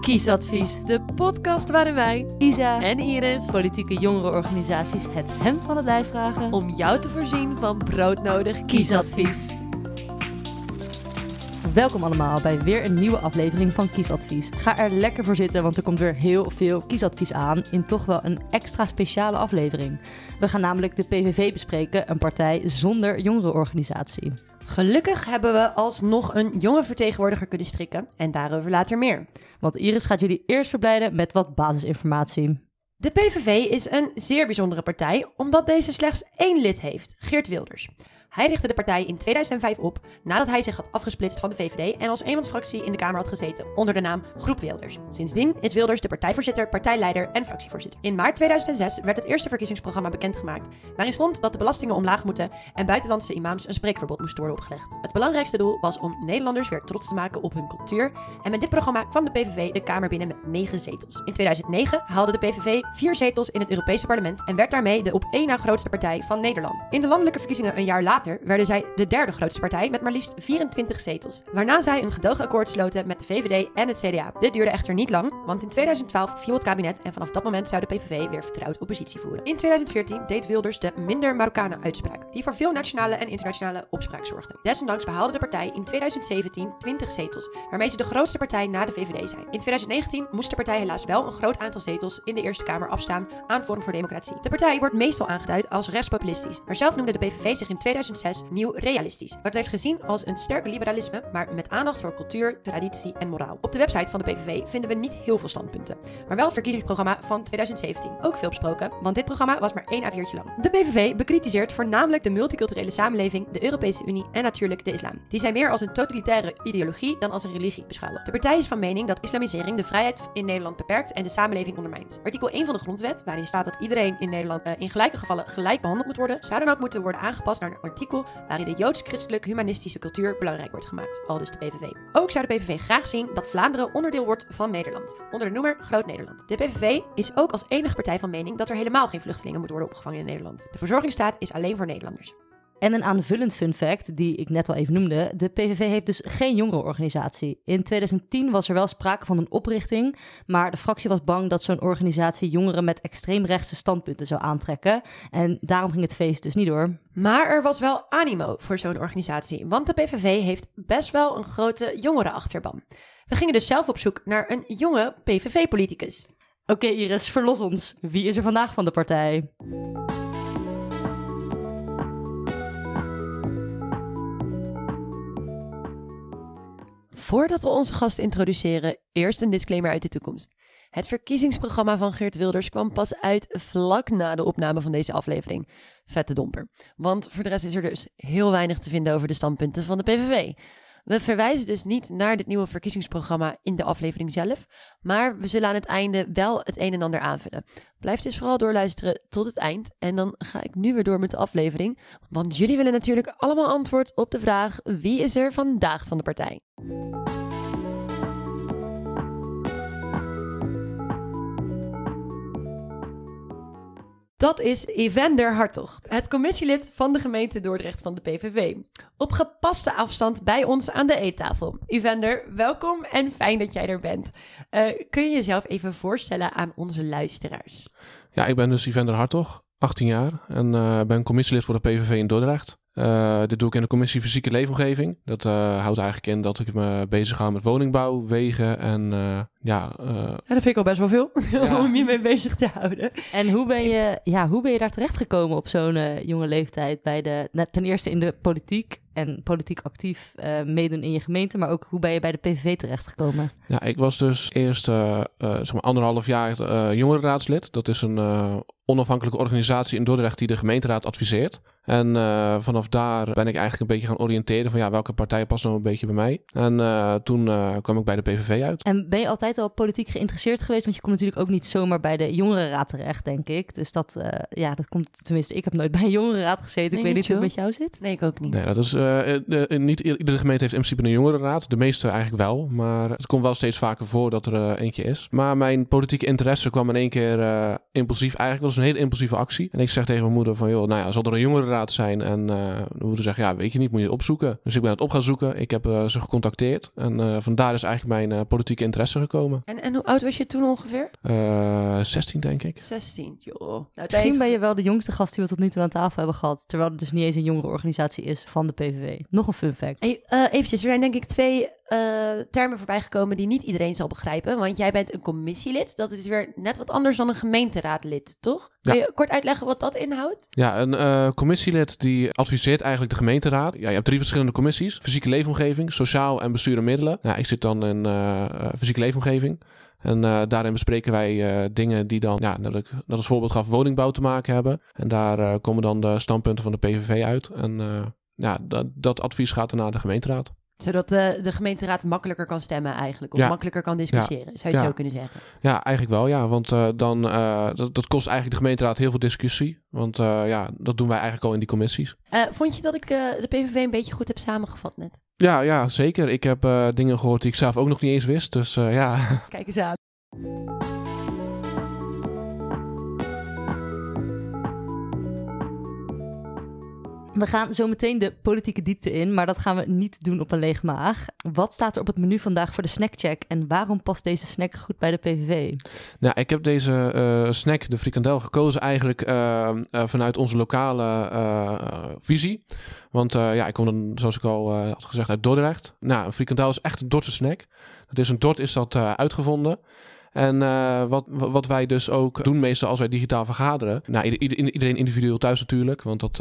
Kiesadvies, de podcast waarin wij, Isa en Iris, politieke jongerenorganisaties het hemd van het lijf vragen om jou te voorzien van broodnodig kiesadvies. Welkom allemaal bij weer een nieuwe aflevering van Kiesadvies. Ga er lekker voor zitten, want er komt weer heel veel kiesadvies aan in toch wel een extra speciale aflevering. We gaan namelijk de PVV bespreken, een partij zonder jongerenorganisatie. Gelukkig hebben we alsnog een jonge vertegenwoordiger kunnen strikken en daarover later meer. Want Iris gaat jullie eerst verblijden met wat basisinformatie. De PVV is een zeer bijzondere partij omdat deze slechts één lid heeft, Geert Wilders. Hij richtte de partij in 2005 op nadat hij zich had afgesplitst van de VVD en als eenmansfractie in de Kamer had gezeten onder de naam Groep Wilders. Sindsdien is Wilders de partijvoorzitter, partijleider en fractievoorzitter. In maart 2006 werd het eerste verkiezingsprogramma bekendgemaakt, waarin stond dat de belastingen omlaag moeten en buitenlandse imams een spreekverbod moest worden opgelegd. Het belangrijkste doel was om Nederlanders weer trots te maken op hun cultuur en met dit programma kwam de PVV de Kamer binnen met 9 zetels. In 2009 haalde de PVV 4 zetels in het Europese parlement en werd daarmee de op één na grootste partij van Nederland. In de landelijke verkiezingen een jaar later werden zij de derde grootste partij met maar liefst 24 zetels. Waarna zij een gedoogakkoord sloten met de VVD en het CDA. Dit duurde echter niet lang, want in 2012 viel het kabinet en vanaf dat moment zou de PVV weer vertrouwd oppositie voeren. In 2014 deed Wilders de minder Marokkanen uitspraak, die voor veel nationale en internationale opspraak zorgde. Desondanks behaalde de partij in 2017 20 zetels, waarmee ze de grootste partij na de VVD zijn. In 2019 moest de partij helaas wel een groot aantal zetels in de Eerste Kamer afstaan aan Forum voor Democratie. De partij wordt meestal aangeduid als rechtspopulistisch, maar zelf noemde de PVV zich in 2000 2006 nieuw realistisch. Wat werd gezien als een sterk liberalisme, maar met aandacht voor cultuur, traditie en moraal. Op de website van de PVV vinden we niet heel veel standpunten, maar wel het verkiezingsprogramma van 2017. Ook veel besproken, want dit programma was maar één A4'tje lang. De PVV bekritiseert voornamelijk de multiculturele samenleving, de Europese Unie en natuurlijk de islam. Die zij meer als een totalitaire ideologie dan als een religie beschouwen. De partij is van mening dat islamisering de vrijheid in Nederland beperkt en de samenleving ondermijnt. Artikel 1 van de grondwet, waarin staat dat iedereen in Nederland uh, in gelijke gevallen gelijk behandeld moet worden, zou dan ook moeten worden aangepast naar een artikel waarin de joods-christelijk-humanistische cultuur belangrijk wordt gemaakt, al dus de PVV. Ook zou de PVV graag zien dat Vlaanderen onderdeel wordt van Nederland, onder de noemer Groot Nederland. De PVV is ook als enige partij van mening dat er helemaal geen vluchtelingen moeten worden opgevangen in Nederland. De verzorgingsstaat is alleen voor Nederlanders. En een aanvullend fun fact, die ik net al even noemde. De PVV heeft dus geen jongerenorganisatie. In 2010 was er wel sprake van een oprichting, maar de fractie was bang dat zo'n organisatie jongeren met extreemrechtse standpunten zou aantrekken. En daarom ging het feest dus niet door. Maar er was wel animo voor zo'n organisatie, want de PVV heeft best wel een grote jongerenachterban. We gingen dus zelf op zoek naar een jonge PVV-politicus. Oké Iris, verlos ons. Wie is er vandaag van de partij? Voordat we onze gast introduceren, eerst een disclaimer uit de toekomst. Het verkiezingsprogramma van Geert Wilders kwam pas uit vlak na de opname van deze aflevering. Vette domper. Want voor de rest is er dus heel weinig te vinden over de standpunten van de PVV. We verwijzen dus niet naar dit nieuwe verkiezingsprogramma in de aflevering zelf, maar we zullen aan het einde wel het een en ander aanvullen. Blijf dus vooral doorluisteren tot het eind en dan ga ik nu weer door met de aflevering, want jullie willen natuurlijk allemaal antwoord op de vraag wie is er vandaag van de partij. Dat is Evander Hartog, het commissielid van de gemeente Dordrecht van de PVV. Op gepaste afstand bij ons aan de eettafel. Evander, welkom en fijn dat jij er bent. Uh, kun je jezelf even voorstellen aan onze luisteraars? Ja, ik ben dus Evander Hartog, 18 jaar en uh, ben commissielid voor de PVV in Dordrecht. Uh, dit doe ik in de commissie fysieke leefomgeving. Dat uh, houdt eigenlijk in dat ik me bezig ga met woningbouw, wegen en uh, ja. ja. Dat vind ik al best wel veel ja. om je mee bezig te houden. En hoe ben je, ja, hoe ben je daar terechtgekomen op zo'n jonge leeftijd? Bij de, ten eerste in de politiek en politiek actief meedoen in je gemeente, maar ook hoe ben je bij de PVV terechtgekomen? Ja, ik was dus eerst zeg maar anderhalf jaar jongerenraadslid. Dat is een onafhankelijke organisatie in Dordrecht die de gemeenteraad adviseert. En uh, vanaf daar ben ik eigenlijk een beetje gaan oriënteren van ja, welke partij past nou een beetje bij mij. En uh, toen uh, kwam ik bij de PVV uit. En ben je altijd al politiek geïnteresseerd geweest? Want je komt natuurlijk ook niet zomaar bij de jongerenraad terecht, denk ik. Dus dat, ja, dat komt, tenminste, ik heb nooit bij een jongerenraad gezeten. Nee, ik weet niet hoe het met jou zit. Nee, ik ook niet. Nee, dat is, niet iedere gemeente heeft in principe een jongerenraad. De meeste eigenlijk wel. Maar het komt wel steeds vaker voor dat er eentje is. Maar mijn politieke interesse kwam in één keer impulsief. Eigenlijk was het een hele impulsieve actie. En ik zeg tegen mijn moeder van joh, nou ja, zal er een jongere zijn. En uh, we moeten zeggen, ja, weet je niet, moet je het opzoeken. Dus ik ben het op gaan zoeken. Ik heb uh, ze gecontacteerd. En uh, vandaar is eigenlijk mijn politieke interesse gekomen. En, en hoe oud was je toen ongeveer? 16, denk ik. 16, joh. Nou, Misschien ben je wel de jongste gast die we tot nu toe aan tafel hebben gehad. Terwijl het dus niet eens een jongerenorganisatie is van de PVV. Nog een fun fact. Hey, eventjes, er zijn denk ik twee termen voorbij gekomen die niet iedereen zal begrijpen. Want jij bent een commissielid. Dat is weer net wat anders dan een gemeenteraadlid, toch? Kun je kort uitleggen wat dat inhoudt? Ja, een uh, commissielid die adviseert eigenlijk de gemeenteraad. Ja, je hebt drie verschillende commissies. Fysieke leefomgeving, sociaal en bestuur en middelen. Nou, ik zit dan in uh, fysieke leefomgeving. En uh, daarin bespreken wij dingen die dan, ja, dat als voorbeeld gaf, woningbouw te maken hebben. En daar komen dan de standpunten van de PVV uit. En ja, dat, dat advies gaat dan naar de gemeenteraad zodat de, de gemeenteraad makkelijker kan stemmen eigenlijk. Of makkelijker kan discussiëren, zou je het zo kunnen zeggen? Ja, eigenlijk wel, ja. Want uh, dan, uh, dat, dat kost eigenlijk de gemeenteraad heel veel discussie. Want uh, ja, dat doen wij eigenlijk al in die commissies. vond je dat ik de PVV een beetje goed heb samengevat net? Ja, ja zeker. Ik heb dingen gehoord die ik zelf ook nog niet eens wist. Dus ja. Kijk eens aan. We gaan zo meteen de politieke diepte in, maar dat gaan we niet doen op een leeg maag. Wat staat er op het menu vandaag voor de snackcheck en waarom past deze snack goed bij de PVV? Nou, ik heb deze uh, snack, de frikandel, gekozen eigenlijk uh, uh, vanuit onze lokale visie. Want ja, ik kom dan, zoals ik al had gezegd, uit Dordrecht. Nou, een frikandel is echt een Dordtse snack. Het is een Dort is dat uitgevonden. En wat, wat wij dus ook doen meestal als wij digitaal vergaderen. Nou, iedereen individueel thuis natuurlijk, want dat,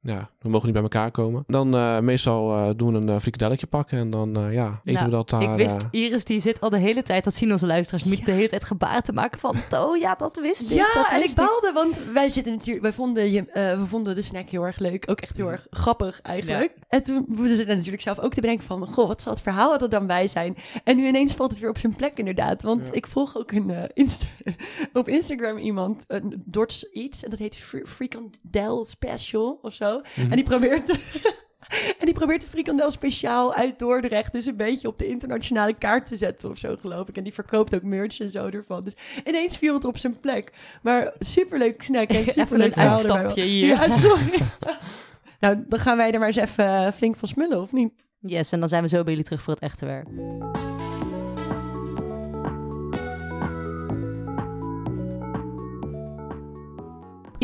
ja, we mogen niet bij elkaar komen. Dan uh, meestal uh, doen we een uh, frikadelletje pakken en dan ja, eten nou, we dat daar. Ik wist, Iris die zit al de hele tijd, dat zien onze luisteraars, niet de hele tijd gebaar te maken van, oh ja, dat wist ik. Ja, dat en ik baalde, want wij zitten natuurlijk, wij vonden, je, we vonden de snack heel erg leuk, ook echt heel erg grappig eigenlijk. Ja. En toen we zitten natuurlijk zelf ook te bedenken van, goh, wat zal het verhaal er dan bij zijn? En nu ineens valt het weer op zijn plek inderdaad, want ja. ik volg ook een, op Instagram iemand, een Dorts iets, en dat heet Frikandel Special of zo. Mm -hmm. En die probeert... en die probeert de frikandel speciaal uit Dordrecht dus een beetje op de internationale kaart te zetten of zo, geloof ik. En die verkoopt ook merch en zo ervan. Dus ineens viel het op zijn plek. Maar superleuk snack en superleuk een uitstapje hier. Ja, sorry. nou, dan gaan wij er maar eens even flink van smullen, of niet? Yes, en dan zijn we zo bij jullie terug voor het echte werk.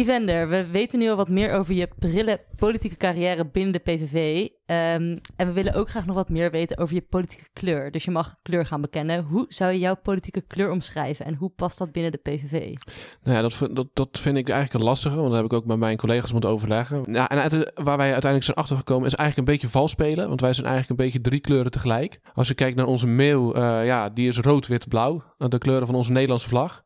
Ivender, we weten nu al wat meer over je prille politieke carrière binnen de PVV. Ehm, en we willen ook graag nog wat meer weten over je politieke kleur. Dus je mag kleur gaan bekennen. Hoe zou je jouw politieke kleur omschrijven en hoe past dat binnen de PVV? Nou ja, dat, dat, dat vind ik eigenlijk een lastige, want dat heb ik ook met mijn collega's moeten overleggen. Ja, en waar wij uiteindelijk zijn achtergekomen is eigenlijk een beetje vals spelen, want wij zijn eigenlijk een beetje drie kleuren tegelijk. Als je kijkt naar onze mail, uh, ja, die is rood, wit, blauw. De kleuren van onze Nederlandse vlag.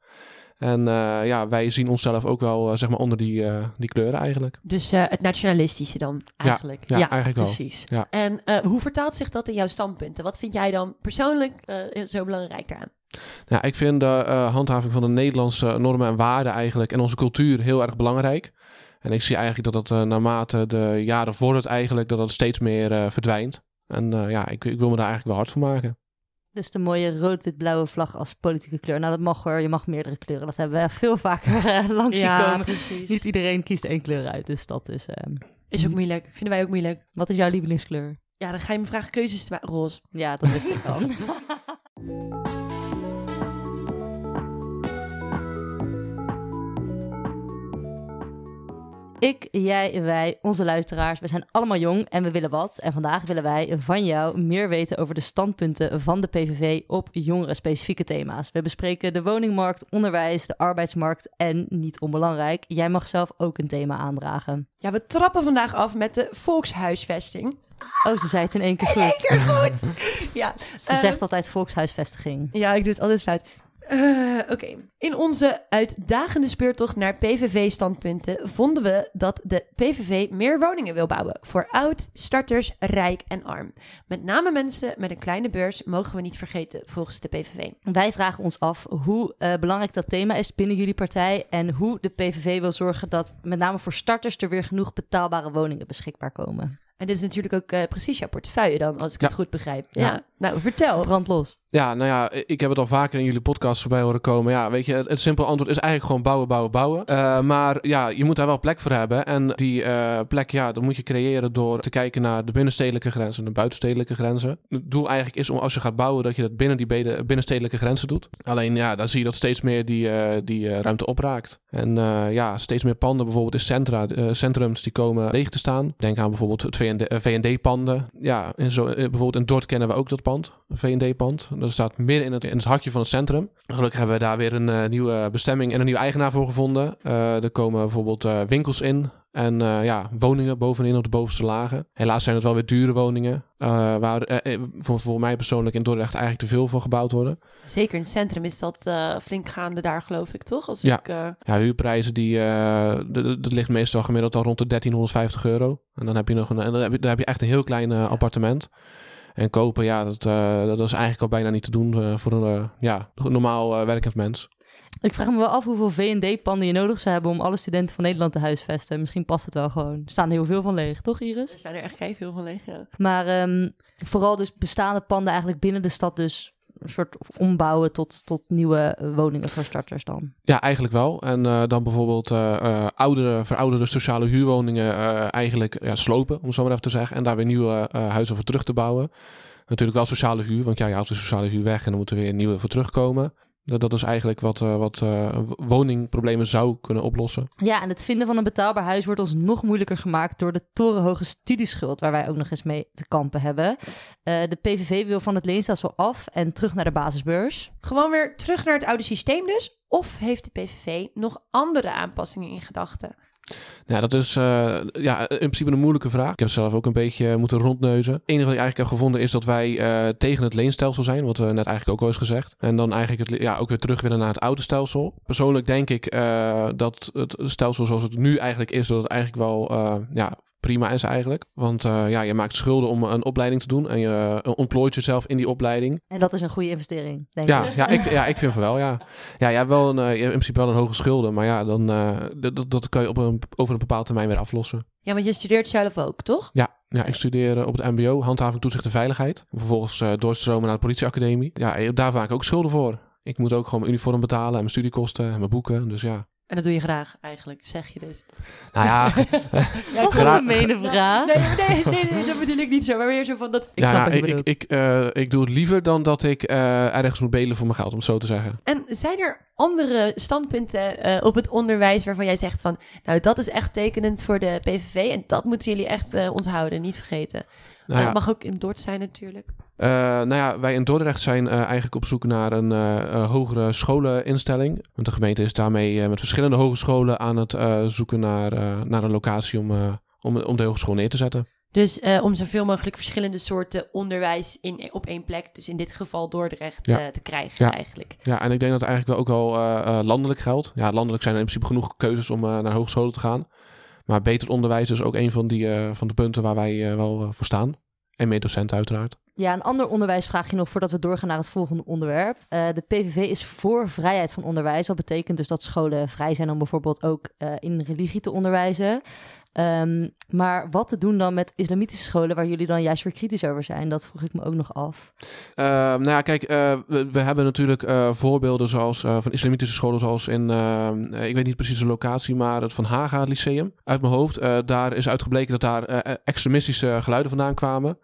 En uh, ja, wij zien onszelf ook wel uh, zeg maar onder die, uh, die kleuren eigenlijk. Dus het nationalistische dan eigenlijk? Ja, ja, eigenlijk precies. wel. Ja. En hoe vertaalt zich dat in jouw standpunten? Wat vind jij dan persoonlijk zo belangrijk daaraan? Ja, ik vind de handhaving van de Nederlandse normen en waarden eigenlijk en onze cultuur heel erg belangrijk. En ik zie eigenlijk dat dat naarmate de jaren vordert eigenlijk, dat dat steeds meer verdwijnt. En ja, ik, ik wil me daar eigenlijk wel hard voor maken. Dus de mooie rood-wit-blauwe vlag als politieke kleur. Nou, dat mag hoor. Je mag meerdere kleuren. Dat hebben we veel vaker uh, langs ja, komen. Precies. Niet iedereen kiest één kleur uit. Dus dat is... Uh, is ook moeilijk. Vinden wij ook moeilijk. Wat is jouw lievelingskleur? Ja, dan ga je me vragen keuzes te maken. Roze. Ja, dat wist ik al. Ik, jij, wij, onze luisteraars, we zijn allemaal jong en we willen wat. En vandaag willen wij van jou meer weten over de standpunten van de PVV op jongeren-specifieke thema's. We bespreken de woningmarkt, onderwijs, de arbeidsmarkt en, niet onbelangrijk, jij mag zelf ook een thema aandragen. Ja, we trappen vandaag af met de volkshuisvesting. Oh, ze zei het in één keer goed. In één keer goed. ja. Ze zegt altijd volkshuisvestiging. Ja, ik doe het altijd fout. Uh, Oké. In onze uitdagende speurtocht naar PVV-standpunten vonden we dat de PVV meer woningen wil bouwen voor oud, starters, rijk en arm. Met name mensen met een kleine beurs mogen we niet vergeten volgens de PVV. Wij vragen ons af hoe uh, belangrijk dat thema is binnen jullie partij en hoe de PVV wil zorgen dat met name voor starters er weer genoeg betaalbare woningen beschikbaar komen. En dit is natuurlijk ook uh, precies jouw portefeuille dan, als ik ja. het goed begrijp. Ja. ja. Nou, vertel. Brand los. Ja, nou ja, ik heb het al vaker in jullie podcast voorbij horen komen. Ja, weet je, het, simpele antwoord is eigenlijk gewoon bouwen, bouwen, bouwen. Uh, maar ja, je moet daar wel plek voor hebben. En die uh, plek, ja, dat moet je creëren door te kijken naar de binnenstedelijke grenzen en de buitenstedelijke grenzen. Het doel eigenlijk is om als je gaat bouwen, dat je dat binnen die binnenstedelijke grenzen doet. Alleen ja, dan zie je dat steeds meer die, uh, die ruimte opraakt. En ja, steeds meer panden, bijvoorbeeld in centra, centrums, die komen leeg te staan. Denk aan bijvoorbeeld het VND-panden. Ja, en zo, bijvoorbeeld in Dort kennen we ook dat pand, een VND-pand. Dat staat midden in het, in het hartje van het centrum. Gelukkig hebben we daar weer een uh, nieuwe bestemming en een nieuwe eigenaar voor gevonden. Uh, er komen bijvoorbeeld uh, winkels in. En ja, woningen bovenin op de bovenste lagen. Helaas zijn het wel weer dure woningen. waar voor, voor mij persoonlijk in Dordrecht eigenlijk te veel voor gebouwd worden. Zeker in het centrum is dat flink gaande daar, geloof ik, toch? Als ja. Ik, ja, huurprijzen, die, dat ligt meestal gemiddeld al rond de 1350 euro. En dan heb je nog een, en dan heb je, dan heb je echt een heel klein appartement. En kopen, ja, dat, uh, dat is eigenlijk al bijna niet te doen uh, voor een uh, ja, normaal werkend mens. Ik vraag me wel af hoeveel V&D-panden je nodig zou hebben om alle studenten van Nederland te huisvesten. Misschien past het wel gewoon. Er staan heel veel van leeg, toch Iris? Er staan er echt heel veel van leeg, ja. Maar um, vooral dus bestaande panden eigenlijk binnen de stad dus een soort ombouwen tot, tot nieuwe woningen voor starters dan? Ja, eigenlijk wel. En uh, dan bijvoorbeeld uh, oudere, verouderde sociale huurwoningen eigenlijk ja, slopen, om zo maar even te zeggen. En daar weer nieuwe huizen voor terug te bouwen. Natuurlijk wel sociale huur, want ja, je haalt de sociale huur weg en dan moeten er weer nieuwe voor terugkomen. Dat, dat is eigenlijk wat, uh, wat uh, woningproblemen zou kunnen oplossen. Ja, en het vinden van een betaalbaar huis wordt ons nog moeilijker gemaakt door de torenhoge studieschuld, waar wij ook nog eens mee te kampen hebben. Uh, de PVV wil van het leenstelsel af en terug naar de basisbeurs. Gewoon weer terug naar het oude systeem dus? Of heeft de PVV nog andere aanpassingen in gedachten? Ja, dat is uh, ja, in principe een moeilijke vraag. Ik heb zelf ook een beetje moeten rondneuzen. Het enige wat ik eigenlijk heb gevonden is dat wij uh, tegen het leenstelsel zijn, wat we net eigenlijk ook al eens gezegd. En dan eigenlijk het, ja, ook weer terug willen naar het oude stelsel. Persoonlijk denk ik dat het stelsel zoals het nu eigenlijk is, dat het eigenlijk wel ja, prima is eigenlijk. Want uh, ja, je maakt schulden om een opleiding te doen en je uh, ontplooit jezelf in die opleiding. En dat is een goede investering, denk ja, ik. Ja, ik, ja, ik vind van wel, ja. Ja, je hebt wel een, je hebt in principe wel een hoge schulden, maar ja, dan, dat, dat kan je op een, over een bepaalde termijn weer aflossen. Ja, want je studeert zelf ook, toch? Ja, ja ik studeer op het mbo, handhaving, toezicht en veiligheid. Vervolgens doorstromen naar de politieacademie. Ja, daar vaak ook schulden voor. Ik moet ook gewoon mijn uniform betalen en mijn studiekosten en mijn boeken, dus ja. En dat doe je graag, eigenlijk, zeg je dus. Nou ja... ja dat is een mene vraag. Nee, nee, nee, nee, dat bedoel ik niet zo. Maar weer zo van dat... Ik ja, snap nou, ik, ik, uh, ik doe het liever dan dat ik uh, ergens moet belen voor mijn geld, om het zo te zeggen. En zijn er andere standpunten uh, op het onderwijs waarvan jij zegt van... Nou, dat is echt tekenend voor de PVV en dat moeten jullie echt onthouden, niet vergeten. Nou ja. mag ook in Dort zijn natuurlijk. Uh, nou ja, wij in Dordrecht zijn uh, eigenlijk op zoek naar een uh, hogere scholeninstelling. Want de gemeente is daarmee met verschillende hogescholen aan het zoeken naar, naar een locatie om, om, om de hogeschool neer te zetten. Dus om zoveel mogelijk verschillende soorten onderwijs in, op één plek, dus in dit geval Dordrecht, ja. te krijgen ja. eigenlijk. Ja, en ik denk dat het eigenlijk wel ook al landelijk geldt. Ja, landelijk zijn er in principe genoeg keuzes om naar hogescholen te gaan. Maar beter onderwijs is ook een van, die, van de punten waar wij wel voor staan. En medocenten uiteraard. Ja, een ander onderwijsvraagje nog voordat we doorgaan naar het volgende onderwerp. Uh, de PVV is voor vrijheid van onderwijs. Dat betekent dus dat scholen vrij zijn om bijvoorbeeld ook uh, in religie te onderwijzen. Um, maar wat te doen dan met islamitische scholen waar jullie dan juist weer kritisch over zijn? Dat vroeg ik me ook nog af. Uh, nou ja, kijk, uh, we, we, hebben natuurlijk uh, voorbeelden zoals van islamitische scholen, zoals in, ik weet niet precies de locatie, maar het Van Haga Lyceum uit mijn hoofd. daar is uitgebleken dat daar extremistische geluiden vandaan kwamen.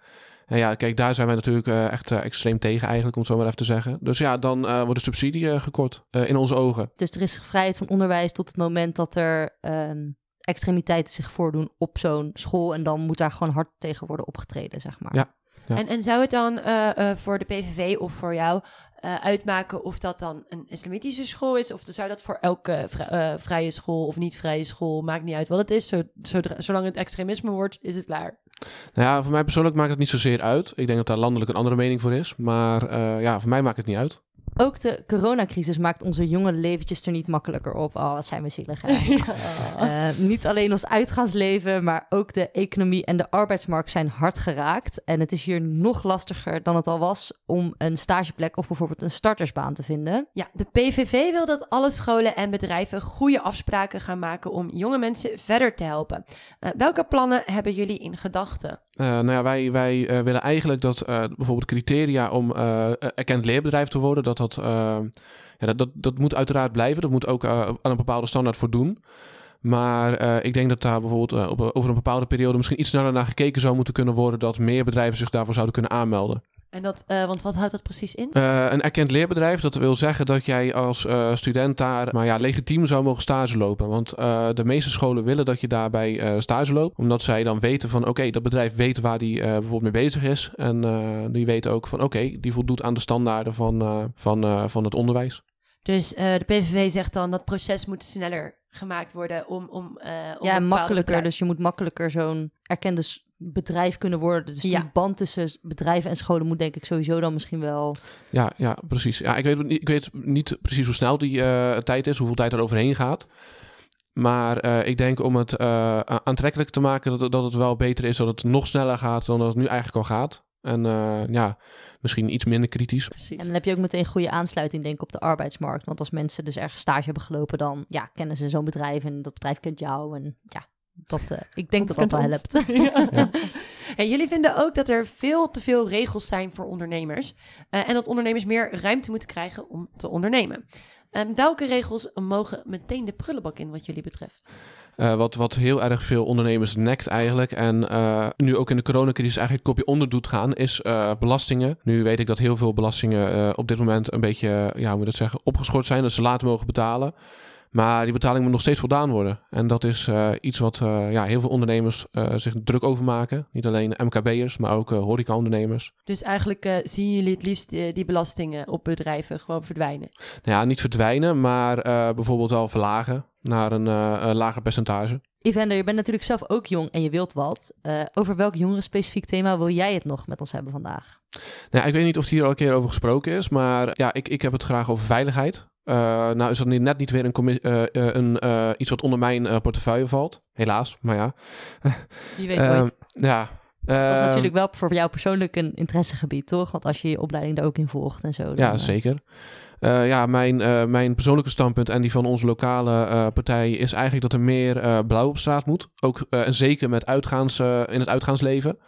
En ja, kijk, daar zijn wij natuurlijk uh, echt uh, extreem tegen eigenlijk, om het zo maar even te zeggen. Dus ja, dan uh, wordt de subsidie gekort in onze ogen. Dus er is vrijheid van onderwijs tot het moment dat er um, extremiteiten zich voordoen op zo'n school. En dan moet daar gewoon hard tegen worden opgetreden, zeg maar. Ja. ja. En, en zou het dan voor de PVV of voor jou uitmaken of dat dan een islamitische school is? Of zou dat voor elke vri vrije school of niet vrije school, maakt niet uit wat het is. Zodra, zolang het extremisme wordt, is het klaar. Nou ja, voor mij persoonlijk maakt het niet zozeer uit. Ik denk dat daar landelijk een andere mening voor is. Maar uh, ja, voor mij maakt het niet uit. Ook de coronacrisis maakt onze jonge leventjes er niet makkelijker op. Oh, wat zijn we zielig. Ja. Uh, niet alleen ons uitgaansleven, maar ook de economie en de arbeidsmarkt zijn hard geraakt. En het is hier nog lastiger dan het al was om een stageplek of bijvoorbeeld een startersbaan te vinden. Ja, de PVV wil dat alle scholen en bedrijven goede afspraken gaan maken om jonge mensen verder te helpen. Uh, welke plannen hebben jullie in gedachten? Uh, nou ja, wij, wij uh, willen eigenlijk dat uh, bijvoorbeeld criteria om erkend leerbedrijf te worden, dat dat, ja, dat, dat, dat moet uiteraard blijven. Dat moet ook aan een bepaalde standaard voldoen. Maar ik denk dat daar bijvoorbeeld op, over een bepaalde periode misschien iets sneller naar gekeken zou moeten kunnen worden, dat meer bedrijven zich daarvoor zouden kunnen aanmelden. En dat, uh, want wat houdt dat precies in? Uh, een erkend leerbedrijf, dat wil zeggen dat jij als uh, student daar maar ja, legitiem zou mogen stage lopen. Want de meeste scholen willen dat je daarbij stage loopt. Omdat zij dan weten van oké, okay, dat bedrijf weet waar die bijvoorbeeld mee bezig is. En die weten ook van oké, okay, die voldoet aan de standaarden van, van, van het onderwijs. Dus de PVV zegt dan dat proces moet sneller gemaakt worden om... om, om ja, makkelijker. Dus je moet makkelijker zo'n erkende bedrijf kunnen worden. Dus die band tussen bedrijven en scholen moet denk ik sowieso dan misschien wel... Ja, ja precies. Ja, ik, weet, ik weet niet precies hoe snel die uh, tijd is, hoeveel tijd er overheen gaat. Maar uh, ik denk om het uh, aantrekkelijk te maken dat, dat het wel beter is dat het nog sneller gaat dan dat het nu eigenlijk al gaat. En ja, misschien iets minder kritisch. Precies. En dan heb je ook meteen goede aansluiting, denk ik, op de arbeidsmarkt. Want als mensen dus ergens stage hebben gelopen, dan ja, kennen ze zo'n bedrijf en dat bedrijf kent jou. En ja, dat, uh, ik denk dat dat, dat wel helpt. Ja. En jullie vinden ook dat er veel te veel regels zijn voor ondernemers. Uh, en dat ondernemers meer ruimte moeten krijgen om te ondernemen. Um, welke regels mogen meteen de prullenbak in wat jullie betreft? Uh, wat, wat heel erg veel ondernemers nekt eigenlijk. En uh, nu ook in de coronacrisis eigenlijk kopje onder doet gaan, is uh, belastingen. Nu weet ik dat heel veel belastingen op dit moment een beetje, ja, hoe moet ik zeggen, opgeschort zijn. Dat ze later mogen betalen. Maar die betaling moet nog steeds voldaan worden. En dat is uh, iets wat uh, ja, heel veel ondernemers uh, zich druk over maken. Niet alleen MKB'ers, maar ook horecaondernemers. Dus eigenlijk zien jullie het liefst die belastingen op bedrijven gewoon verdwijnen? Nou ja, niet verdwijnen, maar bijvoorbeeld wel verlagen naar een lager percentage. Evander, je bent natuurlijk zelf ook jong en je wilt wat. over welk specifiek thema wil jij het nog met ons hebben vandaag? Nou, ik weet niet of hier al een keer over gesproken is, maar ja, ik, ik heb het graag over veiligheid. Uh, nou is dat net niet weer een, uh, een uh, iets wat onder mijn portefeuille valt. Helaas, maar ja. Wie weet ooit. Ja. dat is natuurlijk wel voor jou persoonlijk een interessegebied, toch? Want als je je opleiding er ook in volgt en zo. Dan, ja, zeker. ja, mijn, mijn persoonlijke standpunt en die van onze lokale partij is eigenlijk dat er meer blauw op straat moet. Ook en zeker met uitgaans, in het uitgaansleven.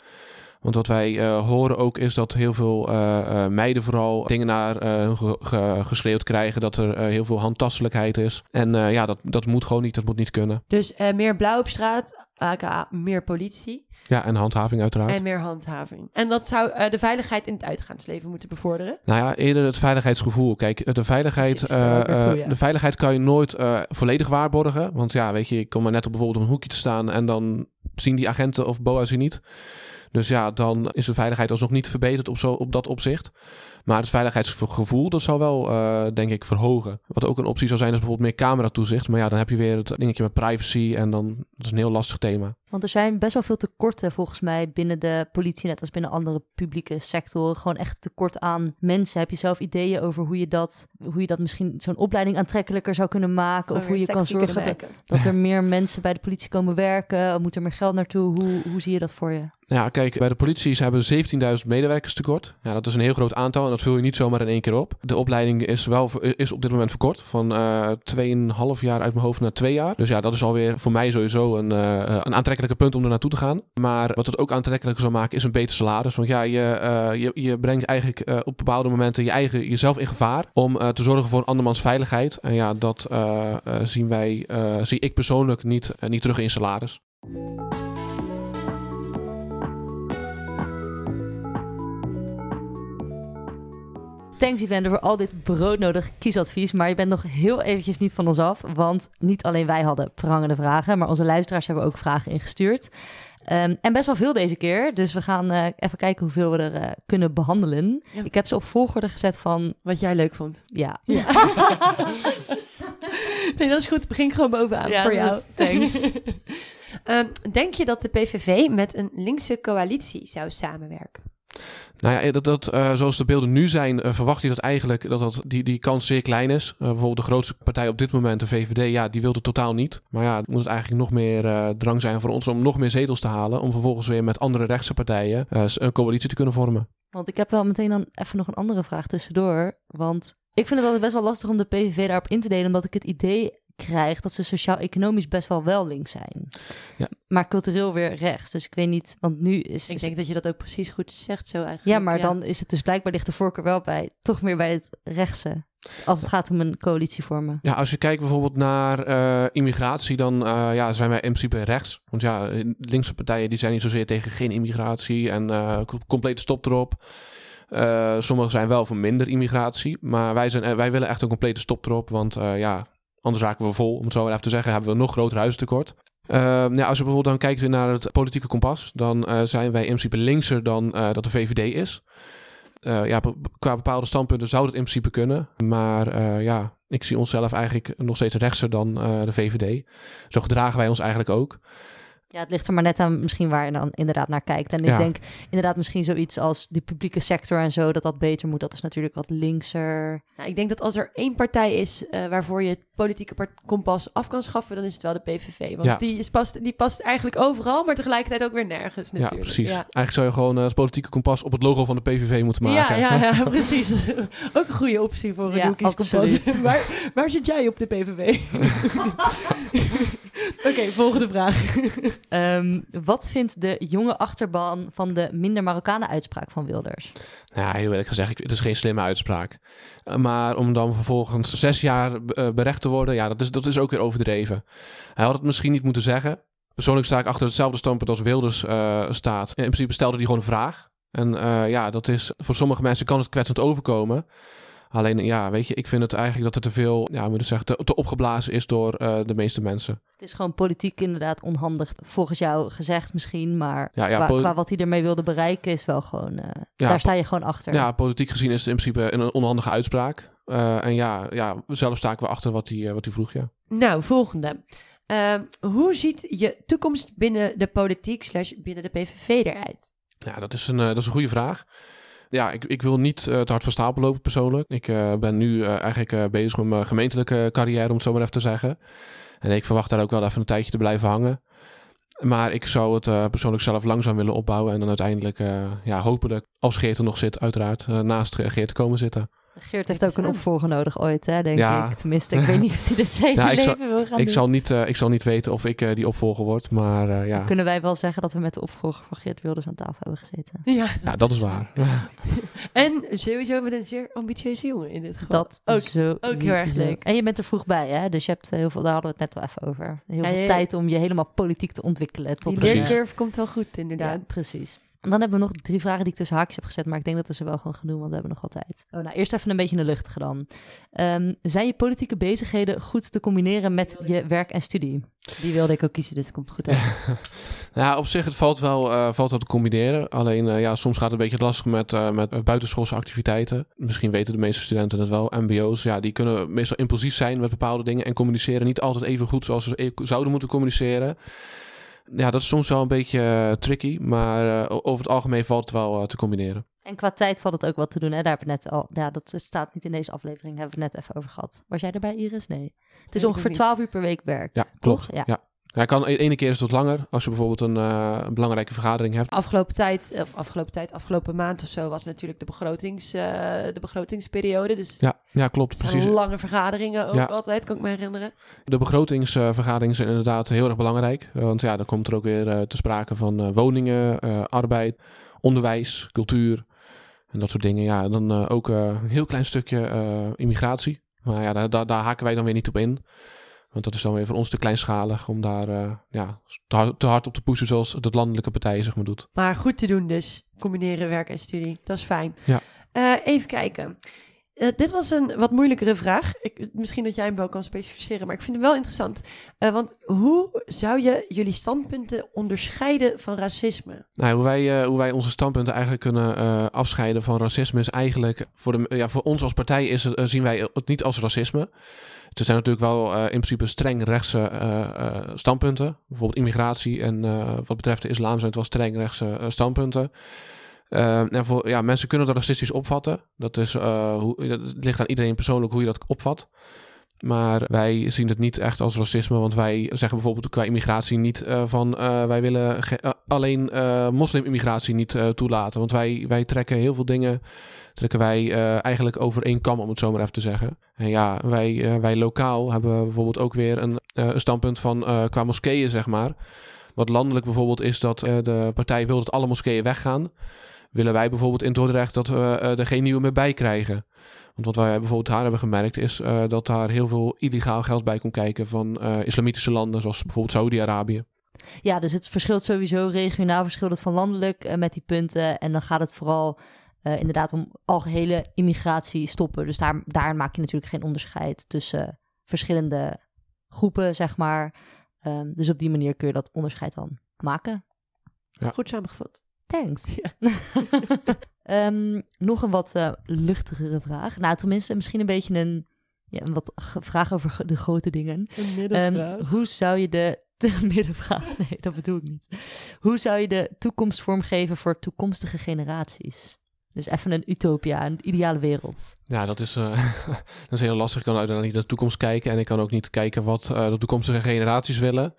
Want wat wij uh, horen ook is dat heel veel uh, uh, meiden vooral dingen naar hun ge geschreeuwd krijgen. Dat er heel veel handtastelijkheid is. En ja, dat, dat moet gewoon niet. Dat moet niet kunnen. Dus meer blauw op straat, aka meer politie. Ja, en handhaving uiteraard. En meer handhaving. En dat zou de veiligheid in het uitgaansleven moeten bevorderen? Nou ja, eerder het veiligheidsgevoel. Kijk, de veiligheid, toe, de veiligheid kan je nooit volledig waarborgen. Want ja, weet je, ik kom maar net op bijvoorbeeld een hoekje te staan en dan zien die agenten of BOA's je niet. Dus ja, dan is de veiligheid alsnog niet verbeterd op, zo, op dat opzicht. Maar het veiligheidsgevoel, dat zou wel, uh, denk ik, verhogen. Wat ook een optie zou zijn, is bijvoorbeeld meer cameratoezicht. Maar ja, dan heb je weer het dingetje met privacy en dan dat is een heel lastig thema. Want er zijn best wel veel tekorten volgens mij binnen de politie, net als binnen andere publieke sectoren. Gewoon echt tekort aan mensen. Heb je zelf ideeën over hoe je dat, hoe je dat misschien zo'n opleiding aantrekkelijker zou kunnen maken? of hoe je kan zorgen dat, dat, er meer mensen bij de politie komen werken? Moet er meer geld naartoe? Hoe, hoe zie je dat voor je? Ja, kijk, bij de politie ze hebben 17.000 medewerkers tekort. Ja, dat is een heel groot aantal en dat vul je niet zomaar in één keer op. De opleiding is, wel, is op dit moment verkort van uh, eh, 2,5 jaar uit mijn hoofd naar 2 jaar. Dus ja, dat is alweer voor mij sowieso een, uh, een aantrekkelijke punt om er naartoe te gaan. Maar wat het ook aantrekkelijker zou maken is een beter salaris. Want ja, je, uh, je, je brengt eigenlijk op bepaalde momenten je eigen, jezelf in gevaar om te zorgen voor andermans veiligheid. En ja, dat zien wij, zie ik persoonlijk niet, niet terug in salaris. Thanks Evander voor al dit broodnodig kiesadvies. Maar je bent nog heel eventjes niet van ons af. Want niet alleen wij hadden prangende vragen, maar onze luisteraars hebben ook vragen ingestuurd. Um, en best wel veel deze keer. Dus we gaan uh, even kijken hoeveel we er uh, kunnen behandelen. Ik heb ze op volgorde gezet van... Wat jij leuk vond. Ja. ja. nee, dat is goed. Begin gewoon bovenaan ja, voor jou. Thanks. um, denk je dat de PVV met een linkse coalitie zou samenwerken? Nou ja, dat, dat, uh, zoals de beelden nu zijn, uh, verwacht je dat eigenlijk dat, dat die, die kans zeer klein is. Bijvoorbeeld de grootste partij op dit moment, de VVD, ja, die wil het totaal niet. Maar ja, moet het eigenlijk nog meer drang zijn voor ons om nog meer zetels te halen. Om vervolgens weer met andere rechtse partijen een coalitie te kunnen vormen. Want ik heb wel meteen dan even nog een andere vraag tussendoor. Want ik vind het altijd best wel lastig om de PVV daarop in te delen, omdat ik het idee krijg dat ze sociaal-economisch best wel wel links zijn. Ja. Maar cultureel weer rechts. Dus ik weet niet, want nu is... Ik denk dat je dat ook precies goed zegt zo eigenlijk. ja, maar dan is het dus blijkbaar ligt de voorkeur wel bij, toch meer bij het rechtse. Als het gaat om een coalitie vormen. Ja, als je kijkt bijvoorbeeld naar eh, immigratie, dan eh, ja, zijn wij in principe rechts. Want ja, linkse partijen die zijn niet zozeer tegen geen immigratie en uh, complete stop erop. Uh, sommigen zijn wel voor minder immigratie, maar wij, zijn, wij willen echt een complete stop erop. Want ja, anders raken we vol, om het zo even te zeggen, hebben we een nog groter huistekort. Uh, ja, als je bijvoorbeeld dan kijkt naar het politieke kompas, dan uh, zijn wij in principe linkser dan uh, dat de VVD is. ja, qua bepaalde standpunten zou dat in principe kunnen. Maar ja, ik zie onszelf eigenlijk nog steeds rechtser dan de VVD. Zo gedragen wij ons eigenlijk ook. Ja, het ligt er maar net aan misschien waar je dan inderdaad naar kijkt. En ik denk inderdaad misschien zoiets als die publieke sector en zo, dat dat beter moet. Dat is natuurlijk wat linkser. Nou, ik denk dat als er één partij is uh, waarvoor je het politieke kompas af kan schaffen, dan is het wel de PVV. Want die, is past, die past eigenlijk overal, maar tegelijkertijd ook weer nergens natuurlijk. Ja, precies. Eigenlijk zou je gewoon uh, het politieke kompas op het logo van de PVV moeten maken. Ja, ja, ja precies. ook een goede optie voor een ja, kompas. waar, waar zit jij op de PVV? Oké, okay, volgende vraag. Um, wat vindt de jonge achterban van de minder Marokkanen uitspraak van Wilders? Ja, heel eerlijk gezegd, het is geen slimme uitspraak. Uh, maar om dan vervolgens zes jaar uh, berecht te worden, ja, dat is, dat is ook weer overdreven. Hij had het misschien niet moeten zeggen. Persoonlijk sta ik achter hetzelfde standpunt als Wilders uh, staat. In principe stelde hij gewoon een vraag. En ja, dat is, voor sommige mensen kan het kwetsend overkomen. Alleen ja, weet je, ik vind het eigenlijk dat er te veel, ja, moet ik zeggen, te, te opgeblazen is door uh, de meeste mensen. Het is gewoon politiek inderdaad onhandig, volgens jou gezegd misschien, maar ja, ja, qua, qua, wat hij ermee wilde bereiken is wel gewoon, uh, ja, daar sta je gewoon achter. Ja, politiek gezien is het in principe een onhandige uitspraak. Uh, en ja, ja, zelf sta ik wel achter wat hij, wat hij vroeg, ja. Nou, volgende. Uh, hoe ziet je toekomst binnen de politiek slash binnen de PVV eruit? Ja, dat is een, dat is een goede vraag ja, ik, ik wil niet uh, te hard van stapel lopen persoonlijk. Ik uh, ben nu uh, eigenlijk bezig met mijn gemeentelijke carrière, om het zo maar even te zeggen. En ik verwacht daar ook wel even een tijdje te blijven hangen. Maar ik zou het persoonlijk zelf langzaam willen opbouwen. En dan uiteindelijk ja, hopelijk, als Geert er nog zit, uiteraard naast Geert te komen zitten. Geert heeft ook een opvolger nodig ooit, hè, denk ja. ik. Tenminste, ik weet niet of hij dit ja, leven zal, wil gaan ik doen. Zal niet, uh, ik zal niet weten of ik uh, die opvolger word, maar uh, ja. Dan kunnen wij wel zeggen dat we met de opvolger van Geert Wilders aan tafel hebben gezeten. Ja, ja dat is waar. en sowieso met een zeer ambitieuze jongen in dit geval. Dat ook, zo ook heel erg leuk. En je bent er vroeg bij, hè? Dus je hebt heel veel, daar hadden we het net wel even over. Heel veel tijd om je helemaal politiek te ontwikkelen. Tot die leercurve komt wel goed, inderdaad. precies. En dan hebben we nog drie vragen die ik tussen haakjes heb gezet, maar ik denk dat we ze wel gewoon gaan doen, want we hebben nog wel tijd. Oh, nou, eerst even een beetje in de lucht dan. Um, zijn je politieke bezigheden goed te combineren met je werk en studie? Die wilde ik ook kiezen, dus het komt goed uit. ja, op zich, het valt wel, uh, valt wel te combineren. Alleen, uh, ja, soms gaat het een beetje lastig met, uh, met buitenschoolse activiteiten. Misschien weten de meeste studenten dat wel. MBO's, ja, die kunnen meestal impulsief zijn met bepaalde dingen en communiceren niet altijd even goed zoals ze e-, zouden moeten communiceren ja, dat is soms wel een beetje uh, tricky, maar uh, over het algemeen valt het wel uh, te combineren. En qua tijd valt het ook wel te doen, hè? Daar hebben we net al, ja, dat staat niet in deze aflevering, hebben we het net even over gehad. Was jij erbij, Iris? Nee. Het is ongeveer 12 uur per week werk. Ja, klopt. Ja. ja. Ja, kan e-, ene keer is het wat langer als je bijvoorbeeld een, uh, een, belangrijke vergadering hebt. Afgelopen tijd, of afgelopen tijd, afgelopen maand of zo was natuurlijk de, begrotings, uh, de begrotingsperiode. Dus ja, ja klopt. Precies. lange vergaderingen ook ja. altijd, kan ik me herinneren. De begrotingsvergaderingen zijn inderdaad heel erg belangrijk. Want ja, dan komt er ook weer uh, te sprake van woningen, arbeid, onderwijs, cultuur en dat soort dingen. Ja, dan ook een heel klein stukje immigratie. Maar ja, daar, daar, daar haken wij dan weer niet op in. Want dat is dan weer voor ons te kleinschalig om daar uh, ja, te, hard, te, hard, op te pushen zoals de landelijke partij zeg maar doet. Maar goed te doen dus, combineren werk en studie. Dat is fijn. Ja. Uh, even kijken. Uh, dit was een wat moeilijkere vraag. Ik, misschien dat jij hem wel kan specificeren, maar ik vind hem wel interessant. Uh, want hoe zou je jullie standpunten onderscheiden van racisme? Nou, hoe, wij, uh, hoe wij onze standpunten eigenlijk kunnen afscheiden van racisme is eigenlijk... Voor, de, ja, voor ons als partij is het, zien wij het niet als racisme. Er zijn natuurlijk wel in principe streng rechtse standpunten. Bijvoorbeeld immigratie en wat betreft de islam zijn het wel streng rechtse standpunten. Uh, en ja, mensen kunnen dat racistisch opvatten. Dat, is, uh, hoe, dat ligt aan iedereen persoonlijk hoe je dat opvat. Maar wij zien het niet echt als racisme. Want wij zeggen bijvoorbeeld qua immigratie niet uh, van uh, wij willen alleen moslim-immigratie niet toelaten. Want wij, wij trekken heel veel dingen. Trekken wij eigenlijk over één kam, om het zo maar even te zeggen. En ja, wij, wij lokaal hebben bijvoorbeeld ook weer een, een standpunt van qua moskeeën, zeg maar. Wat landelijk bijvoorbeeld is dat de partij wil dat alle moskeeën weggaan. Willen wij bijvoorbeeld in Dordrecht dat we er geen nieuwe meer bij krijgen. Want wat wij bijvoorbeeld daar hebben gemerkt is uh, dat daar heel veel illegaal geld bij komt kijken van uh, islamitische landen, zoals bijvoorbeeld Saudi-Arabië. Ja, dus het verschilt sowieso regionaal, verschilt het van landelijk uh, met die punten. En dan gaat het vooral inderdaad om algehele immigratie stoppen. Dus daar, daar maak je natuurlijk geen onderscheid tussen verschillende groepen, zeg maar. Um, dus op die manier kun je dat onderscheid dan maken. Ja. Goed samengevat. Thanks. Ja. um, nog een wat uh, luchtigere vraag. Nou, tenminste, misschien een beetje een, ja, een wat vraag over de grote dingen. Een middenvraag. Um, hoe zou je de, de middenvraag, nee, dat bedoel ik niet. Hoe zou je de toekomst vormgeven voor toekomstige generaties? Dus even een utopia, een ideale wereld. Ja, dat is, uh, dat is heel lastig. Ik kan uiteindelijk niet naar de toekomst kijken. En ik kan ook niet kijken wat uh, de toekomstige generaties willen.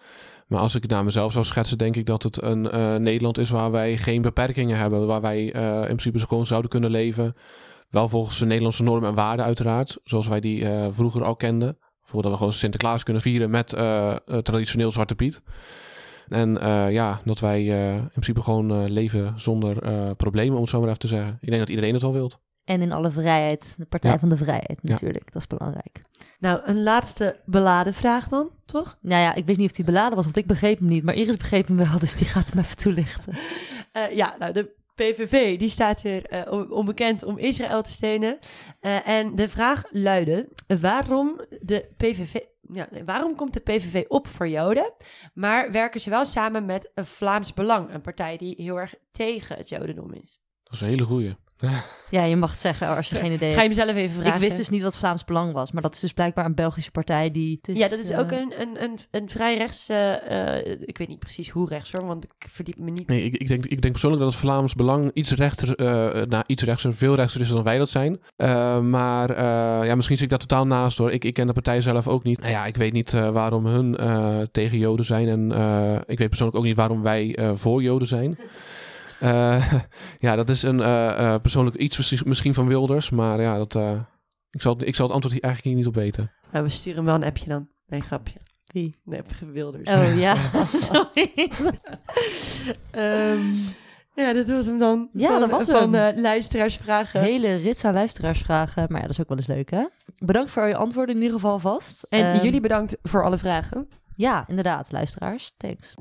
Maar als ik het naar mezelf zou schetsen, denk ik dat het een uh, Nederland is waar wij geen beperkingen hebben. Waar wij uh, in principe gewoon zouden kunnen leven. Wel volgens de Nederlandse normen en waarden uiteraard. Zoals wij die uh, vroeger al kenden. Voordat we gewoon Sinterklaas kunnen vieren met traditioneel Zwarte Piet. En ja, dat wij in principe gewoon leven zonder problemen, om het zo maar even te zeggen. Ik denk dat iedereen het wel wilt. En in alle vrijheid, de Partij ja. van de Vrijheid natuurlijk, ja. dat is belangrijk. Nou, een laatste beladen vraag dan, toch? Nou ja, ik weet niet of die beladen was, want ik begreep hem niet. Maar Iris begreep hem wel, dus die gaat hem even toelichten. Uh, ja, nou, de PVV die staat hier uh, onbekend om Israël te steunen. Uh, en de vraag luidde, waarom de PVV... Ja, waarom komt de PVV op voor Joden, maar werken ze wel samen met een Vlaams Belang, een partij die heel erg tegen het Jodendom is? Dat is een hele goeie. Ja, je mag het zeggen als je geen idee hebt. Ga je mezelf even vragen? Ik wist dus niet wat Vlaams Belang was, maar dat is dus blijkbaar een Belgische partij die... Dus, ja, dat is uh... ook een, een, een, een vrij rechts... Uh, ik weet niet precies hoe rechts hoor, want ik verdiep me niet... Nee, ik, ik, denk, ik denk persoonlijk dat het Vlaams Belang iets rechter, uh, nou, iets rechtser, veel rechter is dan wij dat zijn. maar ja, misschien zit ik daar totaal naast hoor. Ik, ik ken de partij zelf ook niet. Nou ja, ik weet niet waarom hun tegen Joden zijn en ik weet persoonlijk ook niet waarom wij voor Joden zijn. Uh, ja, dat is een uh, persoonlijk iets misschien van Wilders, maar ja, dat, ik, zal, ik zal het antwoord hier eigenlijk hier niet op weten. Ja, we sturen hem wel een appje dan. Nee, grapje. Wie? Nee, Wilders. Oh ja, sorry. um, ja, dat was hem dan. Ja, van, dat was van hem. luisteraarsvragen. Hele rits aan luisteraarsvragen, maar ja, dat is ook wel eens leuk hè. Bedankt voor je antwoorden in ieder geval vast. En um, jullie bedankt voor alle vragen. Ja, inderdaad, luisteraars. Thanks.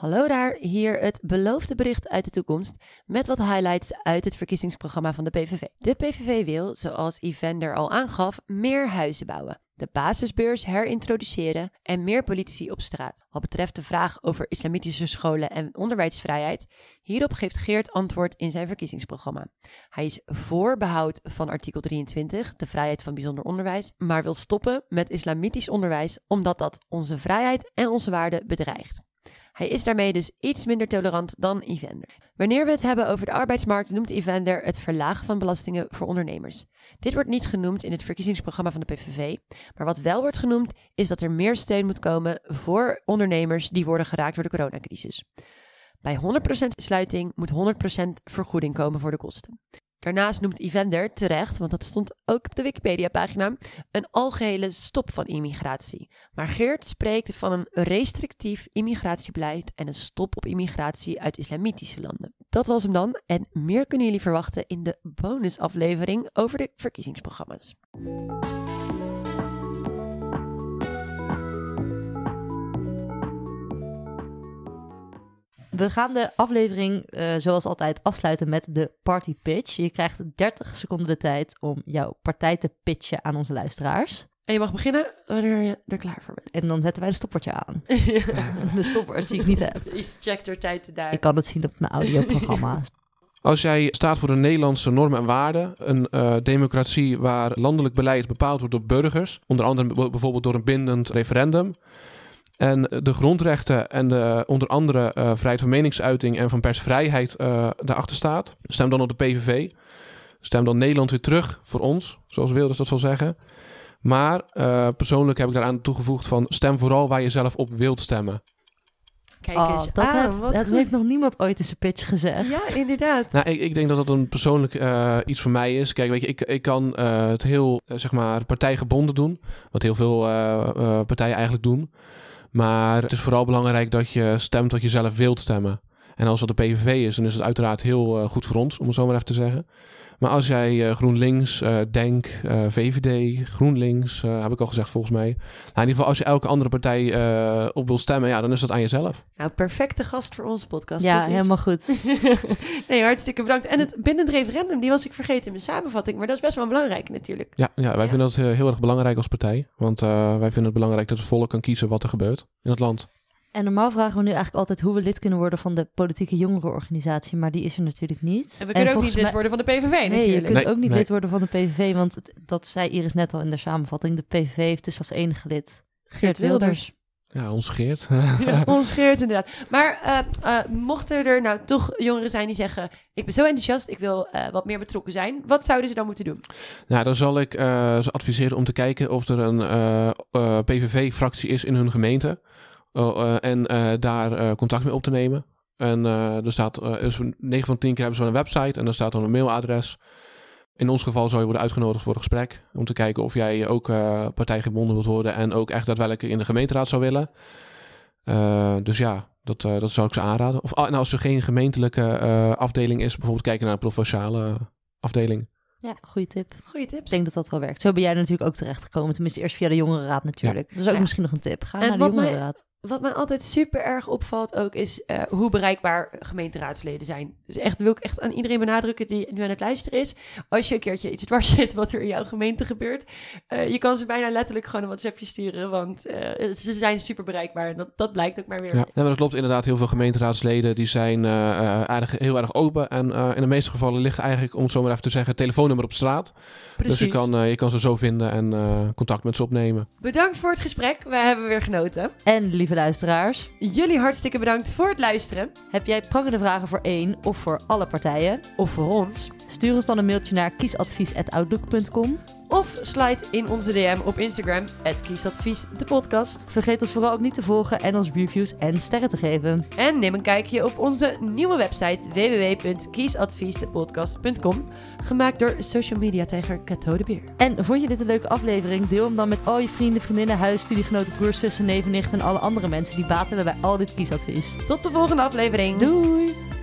Hallo daar, hier het beloofde bericht uit de toekomst met wat highlights uit het verkiezingsprogramma van de PVV. De PVV wil, zoals Evander al aangaf, meer huizen bouwen, de basisbeurs herintroduceren en meer politici op straat. Wat betreft de vraag over islamitische scholen en onderwijsvrijheid, hierop geeft Geert antwoord in zijn verkiezingsprogramma. Hij is voor behoud van artikel 23, de vrijheid van bijzonder onderwijs, maar wil stoppen met islamitisch onderwijs omdat dat onze vrijheid en onze waarden bedreigt. Hij is daarmee dus iets minder tolerant dan Evander. Wanneer we het hebben over de arbeidsmarkt, noemt Evander het verlagen van belastingen voor ondernemers. Dit wordt niet genoemd in het verkiezingsprogramma van de PVV, maar wat wel wordt genoemd is dat er meer steun moet komen voor ondernemers die worden geraakt door de coronacrisis. Bij 100% sluiting moet 100% vergoeding komen voor de kosten. Daarnaast noemt Evander terecht, want dat stond ook op de Wikipedia-pagina, een algehele stop van immigratie. Maar Geert spreekt van een restrictief immigratiebeleid en een stop op immigratie uit islamitische landen. Dat was hem dan en meer kunnen jullie verwachten in de bonusaflevering over de verkiezingsprogramma's. We gaan de aflevering uh, zoals altijd afsluiten met de party pitch. Je krijgt 30 seconden de tijd om jouw partij te pitchen aan onze luisteraars. En je mag beginnen wanneer je er klaar voor bent. En dan zetten wij de stoppertje aan. de stopper die ik niet heb. Is check er tijd daar. Ik kan het zien op mijn audioprogramma. Als jij staat voor de Nederlandse normen en waarden, een uh, democratie waar landelijk beleid bepaald wordt door burgers, onder andere bijvoorbeeld door een bindend referendum, En de grondrechten en de, onder andere eh, vrijheid van meningsuiting en van persvrijheid uh, daarachter staat. Stem dan op de PVV. Stem dan Nederland weer terug voor ons, zoals Wilders dat zal zeggen. Maar uh, persoonlijk heb ik daaraan toegevoegd van stem vooral waar je zelf op wilt stemmen. Kijk eens. Oh, dat, ah, heb, dat heeft nog niemand ooit in zijn pitch gezegd. Ja, inderdaad. Nou, ik, ik denk dat dat een persoonlijk uh, iets voor mij is. Kijk, weet je, ik, ik kan uh, het heel, zeg maar, partijgebonden doen. Wat heel veel partijen eigenlijk doen. Maar het is vooral belangrijk dat je stemt wat je zelf wilt stemmen. En als dat de PVV is, dan is het uiteraard heel goed voor ons, om het zo maar even te zeggen. Maar als jij uh, GroenLinks, uh, Denk, uh, VVD, GroenLinks, heb ik al gezegd volgens mij. Nou, in ieder geval, als je elke andere partij op wil stemmen, ja, dan is dat aan jezelf. Nou, perfecte gast voor onze podcast. Ja, helemaal goed. nee, hartstikke bedankt. En het bindend referendum, die was ik vergeten in mijn samenvatting. Maar dat is best wel belangrijk natuurlijk. Ja, ja wij vinden dat heel erg belangrijk als partij. Want wij vinden het belangrijk dat het volk kan kiezen wat er gebeurt in het land. En normaal vragen we nu eigenlijk altijd hoe we lid kunnen worden van de politieke jongerenorganisatie, maar die is er natuurlijk niet. En we kunnen ook niet lid worden van de PVV nee, natuurlijk. je kunt ook niet lid worden van de PVV, want dat zei Iris net al in de samenvatting. De PVV heeft dus als enige lid Geert Wilders. Ja, ons Geert. ons Geert, inderdaad. Maar uh, uh, mochten er nou toch jongeren zijn die zeggen... ik ben zo enthousiast, ik wil uh, wat meer betrokken zijn. Wat zouden ze dan moeten doen? Nou, dan zal ik ze adviseren om te kijken of er een PVV-fractie is in hun gemeente. Uh, en uh, daar uh, contact mee op te nemen. En er staat, dus 9 van 10 keer hebben ze een website en daar staat dan een mailadres. In ons geval zou je worden uitgenodigd voor een gesprek. Om te kijken of jij ook partijgebonden wilt worden en ook echt daadwerkelijk in de gemeenteraad zou willen. dus ja, dat, dat zou ik ze aanraden. Of en als er geen gemeentelijke afdeling is, bijvoorbeeld kijken naar een provinciale afdeling. Ja, goede tip. Goede tips. Ik denk dat dat wel werkt. Zo ben jij natuurlijk ook terechtgekomen. Tenminste, eerst via de jongerenraad natuurlijk. Ja. Dat is ook misschien nog een tip. Ga naar de jongerenraad. Wat mij altijd super erg opvalt ook is uh, hoe bereikbaar gemeenteraadsleden zijn. Dus echt wil ik echt aan iedereen benadrukken die nu aan het luisteren is. Als je een keertje iets dwars zit wat er in jouw gemeente gebeurt. Uh, je kan ze bijna letterlijk gewoon een WhatsAppje sturen. Want uh, ze zijn super bereikbaar. En dat, dat blijkt ook maar weer. Ja, maar dat klopt inderdaad. Heel veel gemeenteraadsleden die zijn aardig, heel erg open. En in de meeste gevallen ligt eigenlijk, om het zo maar even te zeggen, telefoonnummer op straat. Precies. Dus je kan, je kan ze zo vinden en contact met ze opnemen. Bedankt voor het gesprek. We hebben weer genoten. En lieve luisteraars. Jullie hartstikke bedankt voor het luisteren. Heb jij prangende vragen voor één of voor alle partijen? Of voor ons? Stuur ons dan een mailtje naar kiesadvies.outlook.com. Of slide in onze DM op Instagram, kiesadvies, de podcast. Vergeet ons vooral ook niet te volgen en ons reviews en sterren te geven. En neem een kijkje op onze nieuwe website www.kiesadviesdepodcast.com. Gemaakt door social media tijger Cato de Beer. En vond je dit een leuke aflevering? Deel hem dan met al je vrienden, vriendinnen, huis, studiegenoten, broers, zussen, neven, nicht en alle andere mensen die baten hebben bij al dit kiesadvies. Tot de volgende aflevering. Doei!